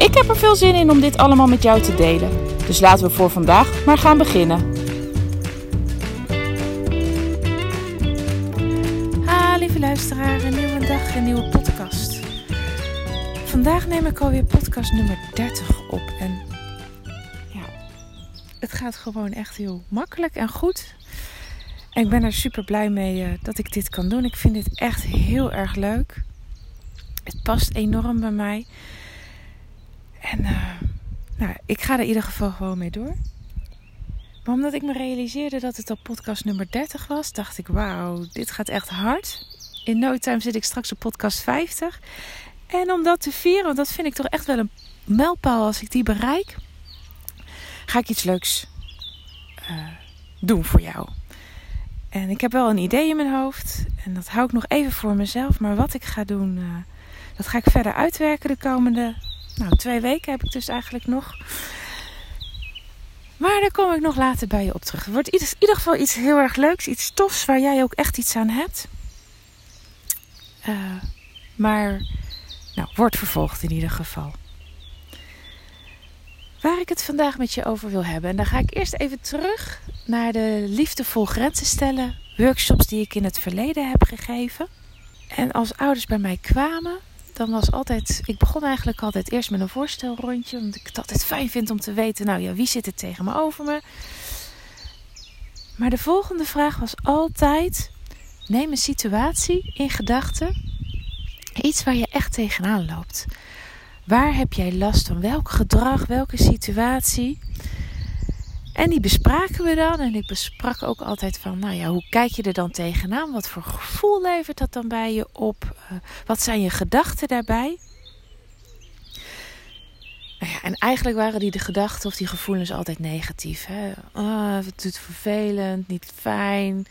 Ik heb er veel zin in om dit allemaal met jou te delen. Dus laten we voor vandaag maar gaan beginnen. Ha, lieve luisteraar, een nieuwe dag, een nieuwe podcast. Vandaag neem ik alweer podcast nummer 30 op. En ja, het gaat gewoon echt heel makkelijk en goed. En ik ben er super blij mee uh, dat ik dit kan doen. Ik vind dit echt heel erg leuk. Het past enorm bij mij. En uh, nou, ik ga er in ieder geval gewoon mee door. Maar omdat ik me realiseerde dat het al podcast nummer 30 was, dacht ik: wauw, dit gaat echt hard. In no time zit ik straks op podcast 50. En om dat te vieren, want dat vind ik toch echt wel een mijlpaal als ik die bereik, ga ik iets leuks uh, doen voor jou. En ik heb wel een idee in mijn hoofd. En dat hou ik nog even voor mezelf. Maar wat ik ga doen, uh, dat ga ik verder uitwerken de komende nou, twee weken heb ik dus eigenlijk nog. Maar daar kom ik nog later bij je op terug. Het wordt in ieder geval iets heel erg leuks. Iets tofs waar jij ook echt iets aan hebt. Uh, maar, nou, wordt vervolgd in ieder geval. Waar ik het vandaag met je over wil hebben. En dan ga ik eerst even terug naar de liefdevol grenzen stellen workshops die ik in het verleden heb gegeven. En als ouders bij mij kwamen, dan was altijd. Ik begon eigenlijk altijd eerst met een voorstelrondje. Omdat ik het altijd fijn vind om te weten, nou ja, wie zit er tegen me over me. Maar de volgende vraag was altijd: neem een situatie in gedachten. Iets waar je echt tegenaan loopt. Waar heb jij last van? Welk gedrag, welke situatie? En die bespraken we dan. En ik besprak ook altijd van, nou ja, hoe kijk je er dan tegenaan? Wat voor gevoel levert dat dan bij je op? Uh, wat zijn je gedachten daarbij? Nou ja, en eigenlijk waren die de gedachten of die gevoelens altijd negatief. Hè? Oh, het doet vervelend, niet fijn.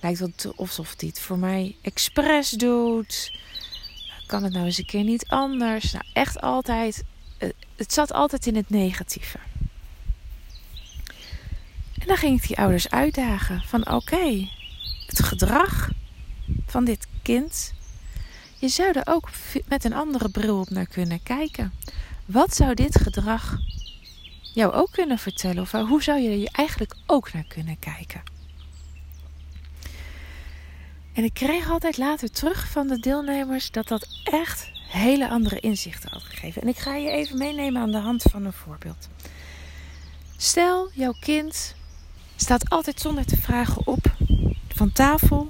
Lijkt wel alsof hij het voor mij expres doet. Kan het nou eens een keer niet anders? Nou, echt altijd. Het zat altijd in het negatieve. Dan ging ik die ouders uitdagen van oké, het gedrag van dit kind. Je zou er ook met een andere bril op naar kunnen kijken. Wat zou dit gedrag jou ook kunnen vertellen? Of hoe zou je er eigenlijk ook naar kunnen kijken? En ik kreeg altijd later terug van de deelnemers dat dat echt hele andere inzichten had gegeven. En ik ga je even meenemen aan de hand van een voorbeeld. Stel, jouw kind staat altijd zonder te vragen op van tafel.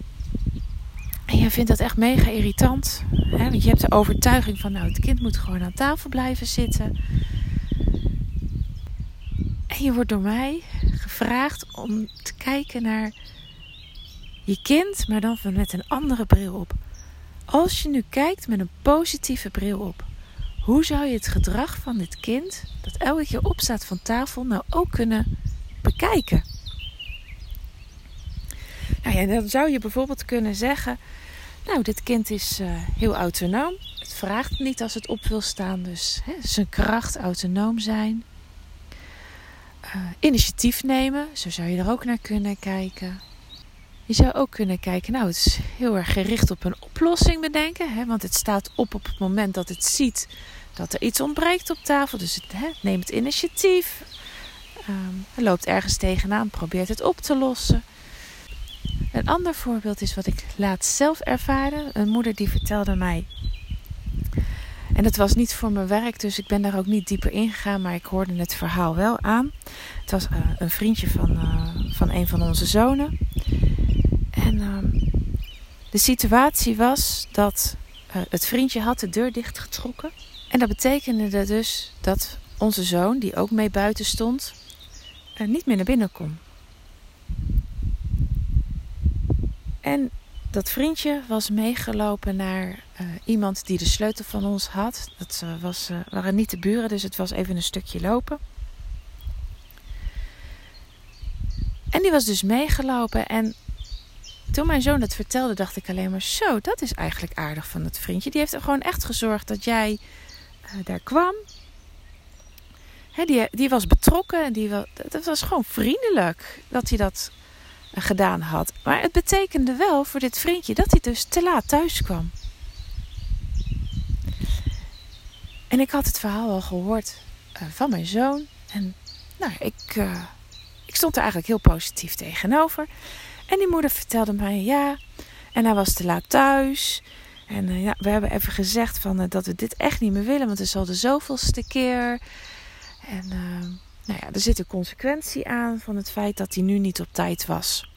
En je vindt dat echt mega irritant. Hè? Want je hebt de overtuiging van, nou, het kind moet gewoon aan tafel blijven zitten. En je wordt door mij gevraagd om te kijken naar je kind, maar dan met een andere bril op. Als je nu kijkt met een positieve bril op, hoe zou je het gedrag van dit kind, dat elke keer opstaat van tafel, nou ook kunnen bekijken? Nou ja, dan zou je bijvoorbeeld kunnen zeggen: Nou, dit kind is uh, heel autonoom. Het vraagt niet als het op wil staan, dus hè, zijn kracht autonoom zijn. Uh, initiatief nemen, zo zou je er ook naar kunnen kijken. Je zou ook kunnen kijken, nou, het is heel erg gericht op een oplossing bedenken, hè, want het staat op op het moment dat het ziet dat er iets ontbreekt op tafel. Dus het hè, neemt initiatief, um, loopt ergens tegenaan, probeert het op te lossen. Een ander voorbeeld is wat ik laatst zelf ervaren. Een moeder die vertelde mij. En dat was niet voor mijn werk, dus ik ben daar ook niet dieper ingegaan, maar ik hoorde het verhaal wel aan. Het was uh, een vriendje van, uh, van een van onze zonen. En uh, de situatie was dat uh, het vriendje had de deur dichtgetrokken. En dat betekende dus dat onze zoon, die ook mee buiten stond, niet meer naar binnen kon. En dat vriendje was meegelopen naar uh, iemand die de sleutel van ons had. Dat uh, was, uh, waren niet de buren, dus het was even een stukje lopen. En die was dus meegelopen. En toen mijn zoon dat vertelde, dacht ik alleen maar: Zo, dat is eigenlijk aardig van het vriendje. Die heeft er gewoon echt gezorgd dat jij daar kwam. Die, die was betrokken en die, dat was gewoon vriendelijk dat hij dat gedaan had. Maar het betekende wel voor dit vriendje dat hij dus te laat thuis kwam. En ik had het verhaal al gehoord uh, van mijn zoon. En nou, ik, uh, ik stond er eigenlijk heel positief tegenover. En die moeder vertelde mij ja. En hij was te laat thuis. En uh, ja, we hebben even gezegd van, dat we dit echt niet meer willen. Want het is al de zoveelste keer. En nou ja, er zit een consequentie aan van het feit dat hij nu niet op tijd was.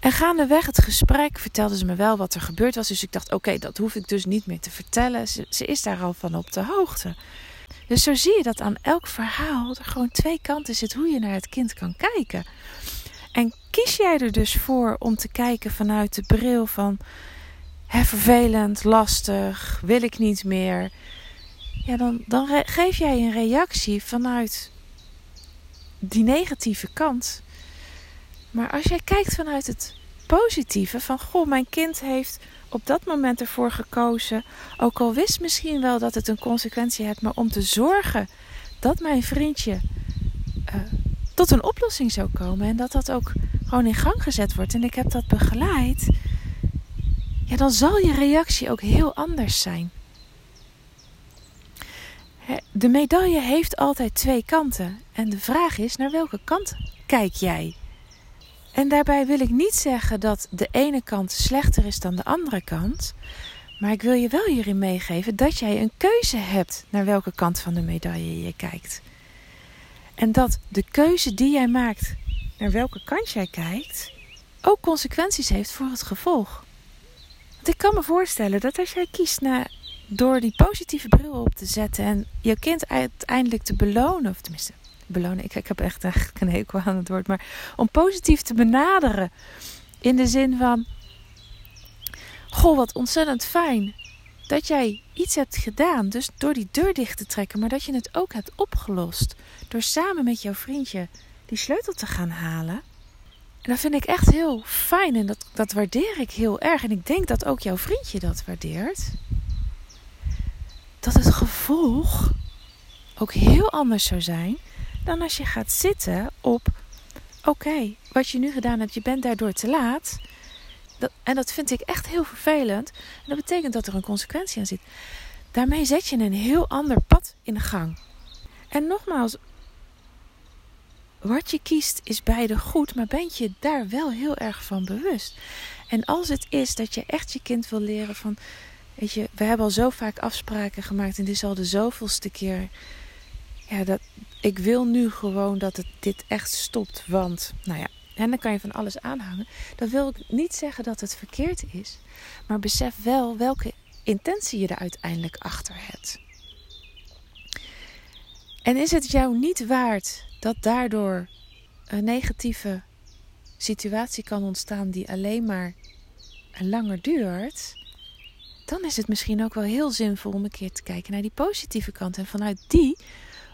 En gaandeweg het gesprek vertelde ze me wel wat er gebeurd was. Dus ik dacht, oké, dat hoef ik dus niet meer te vertellen. Ze, ze, is daar al van op de hoogte. Dus zo zie je dat aan elk verhaal er gewoon twee kanten zit hoe je naar het kind kan kijken. En kies jij er dus voor om te kijken vanuit de bril van hè, vervelend, lastig, wil ik niet meer ja, dan, dan geef jij een reactie vanuit die negatieve kant. Maar als jij kijkt vanuit het positieve, van goh, mijn kind heeft op dat moment ervoor gekozen, ook al wist misschien wel dat het een consequentie heeft, maar om te zorgen dat mijn vriendje uh, tot een oplossing zou komen en dat dat ook gewoon in gang gezet wordt en ik heb dat begeleid, ja, dan zal je reactie ook heel anders zijn. De medaille heeft altijd twee kanten. En de vraag is: naar welke kant kijk jij? En daarbij wil ik niet zeggen dat de ene kant slechter is dan de andere kant. Maar ik wil je wel hierin meegeven dat jij een keuze hebt naar welke kant van de medaille je kijkt. En dat de keuze die jij maakt naar welke kant jij kijkt, ook consequenties heeft voor het gevolg. Want ik kan me voorstellen dat als jij kiest naar door die positieve bril op te zetten en je kind uiteindelijk te belonen, of tenminste, belonen, ik, ik heb echt eigenlijk een hekel aan het woord, maar om positief te benaderen in de zin van: Goh, wat ontzettend fijn dat jij iets hebt gedaan, dus door die deur dicht te trekken, maar dat je het ook hebt opgelost door samen met jouw vriendje die sleutel te gaan halen. En dat vind ik echt heel fijn en dat, dat waardeer ik heel erg. En ik denk dat ook jouw vriendje dat waardeert dat het gevolg ook heel anders zou zijn dan als je gaat zitten op: oké, wat je nu gedaan hebt, je bent daardoor te laat. En dat vind ik echt heel vervelend. En dat betekent dat er een consequentie aan zit. Daarmee zet je een heel ander pad in de gang. En nogmaals, wat je kiest is beide goed, maar ben je daar wel heel erg van bewust. En als het is dat je echt je kind wil leren van Weet je, we hebben al zo vaak afspraken gemaakt en dit is al de zoveelste keer. Ja, dat, ik wil nu gewoon dat het dit echt stopt. Want, nou ja, en dan kan je van alles aanhangen. Dat wil ik niet zeggen dat het verkeerd is. Maar besef wel welke intentie je er uiteindelijk achter hebt. En is het jou niet waard dat daardoor een negatieve situatie kan ontstaan die alleen maar langer duurt? Dan is het misschien ook wel heel zinvol om een keer te kijken naar die positieve kant en vanuit die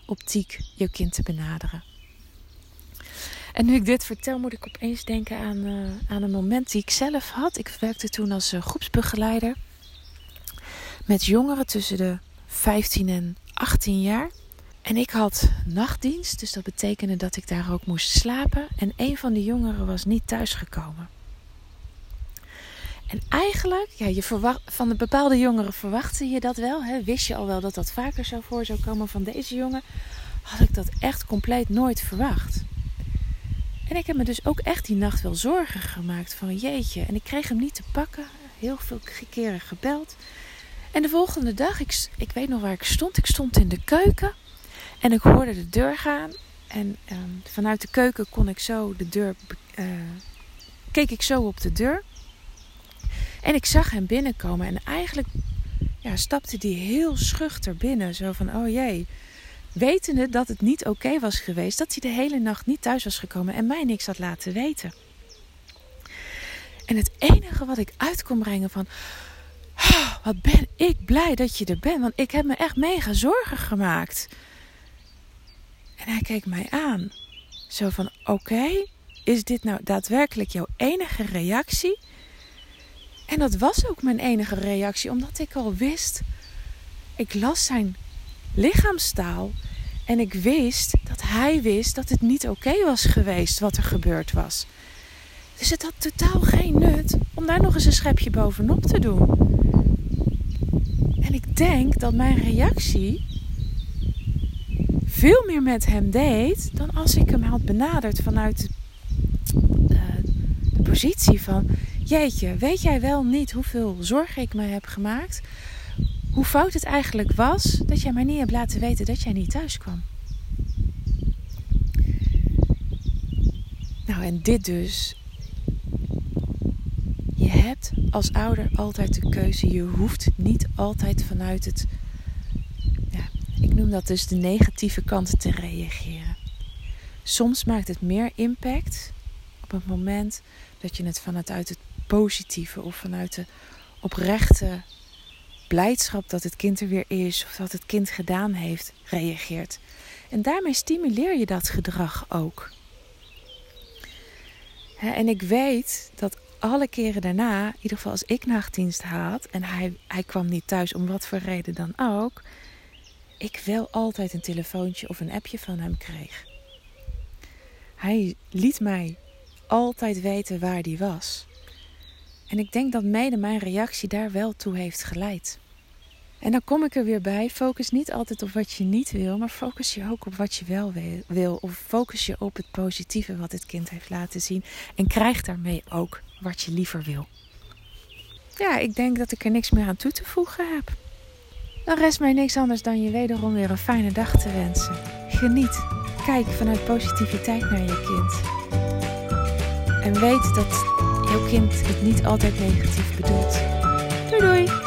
optiek je kind te benaderen. En nu ik dit vertel, moet ik opeens denken aan, uh, aan een moment die ik zelf had. Ik werkte toen als uh, groepsbegeleider met jongeren tussen de 15 en 18 jaar. En ik had nachtdienst, dus dat betekende dat ik daar ook moest slapen. En een van die jongeren was niet thuisgekomen. En eigenlijk, ja, je van de bepaalde jongeren verwachtte je dat wel. Hè? Wist je al wel dat dat vaker zou voor zou komen. Van deze jongen had ik dat echt compleet nooit verwacht. En ik heb me dus ook echt die nacht wel zorgen gemaakt van jeetje. En ik kreeg hem niet te pakken. Heel veel keren gebeld. En de volgende dag, ik, ik weet nog waar ik stond. Ik stond in de keuken. En ik hoorde de deur gaan. En ehm, vanuit de keuken kon ik zo de deur. Uh, keek ik zo op de deur. En ik zag hem binnenkomen en eigenlijk ja, stapte hij heel schuchter binnen. Zo van, oh jee. Wetende dat het niet oké was geweest. Dat hij de hele nacht niet thuis was gekomen en mij niks had laten weten. En het enige wat ik uit kon brengen van... Oh, wat ben ik blij dat je er bent. Want ik heb me echt mega zorgen gemaakt. En hij keek mij aan. Zo van, oké, is dit nou daadwerkelijk jouw enige reactie? En dat was ook mijn enige reactie, omdat ik al wist... Ik las zijn lichaamstaal en ik wist dat hij wist dat het niet oké was geweest wat er gebeurd was. Dus het had totaal geen nut om daar nog eens een schepje bovenop te doen. En ik denk dat mijn reactie veel meer met hem deed dan als ik hem had benaderd vanuit de, de positie van: Jeetje, weet jij wel niet hoeveel zorgen ik me heb gemaakt? Hoe fout het eigenlijk was dat jij mij niet hebt laten weten dat jij niet thuis kwam. Nou, en dit dus je hebt als ouder altijd de keuze. Je hoeft niet altijd vanuit het, ja, ik noem dat dus de negatieve kant te reageren. Soms maakt het meer impact op het moment dat je het vanuit het positieve of vanuit de oprechte blijdschap dat het kind er weer is of dat het kind gedaan heeft, reageert. En daarmee stimuleer je dat gedrag ook. En ik weet dat alle keren daarna, in ieder geval als ik nachtdienst had en hij, hij kwam niet thuis om wat voor reden dan ook, ik wel altijd een telefoontje of een appje van hem kreeg. Hij liet mij altijd weten waar die was. En ik denk dat mede mijn reactie daar wel toe heeft geleid. En dan kom ik er weer bij. Focus niet altijd op wat je niet wil, maar focus je ook op wat je wel wil. Of focus je op het positieve wat het kind heeft laten zien. En krijg daarmee ook wat je liever wil. Ja, ik denk dat ik er niks meer aan toe te voegen heb. Dan rest mij niks anders dan je wederom weer een fijne dag te wensen. Geniet. Kijk vanuit positiviteit naar je kind. En weet dat jouw kind het niet altijd negatief bedoelt. Doei doei!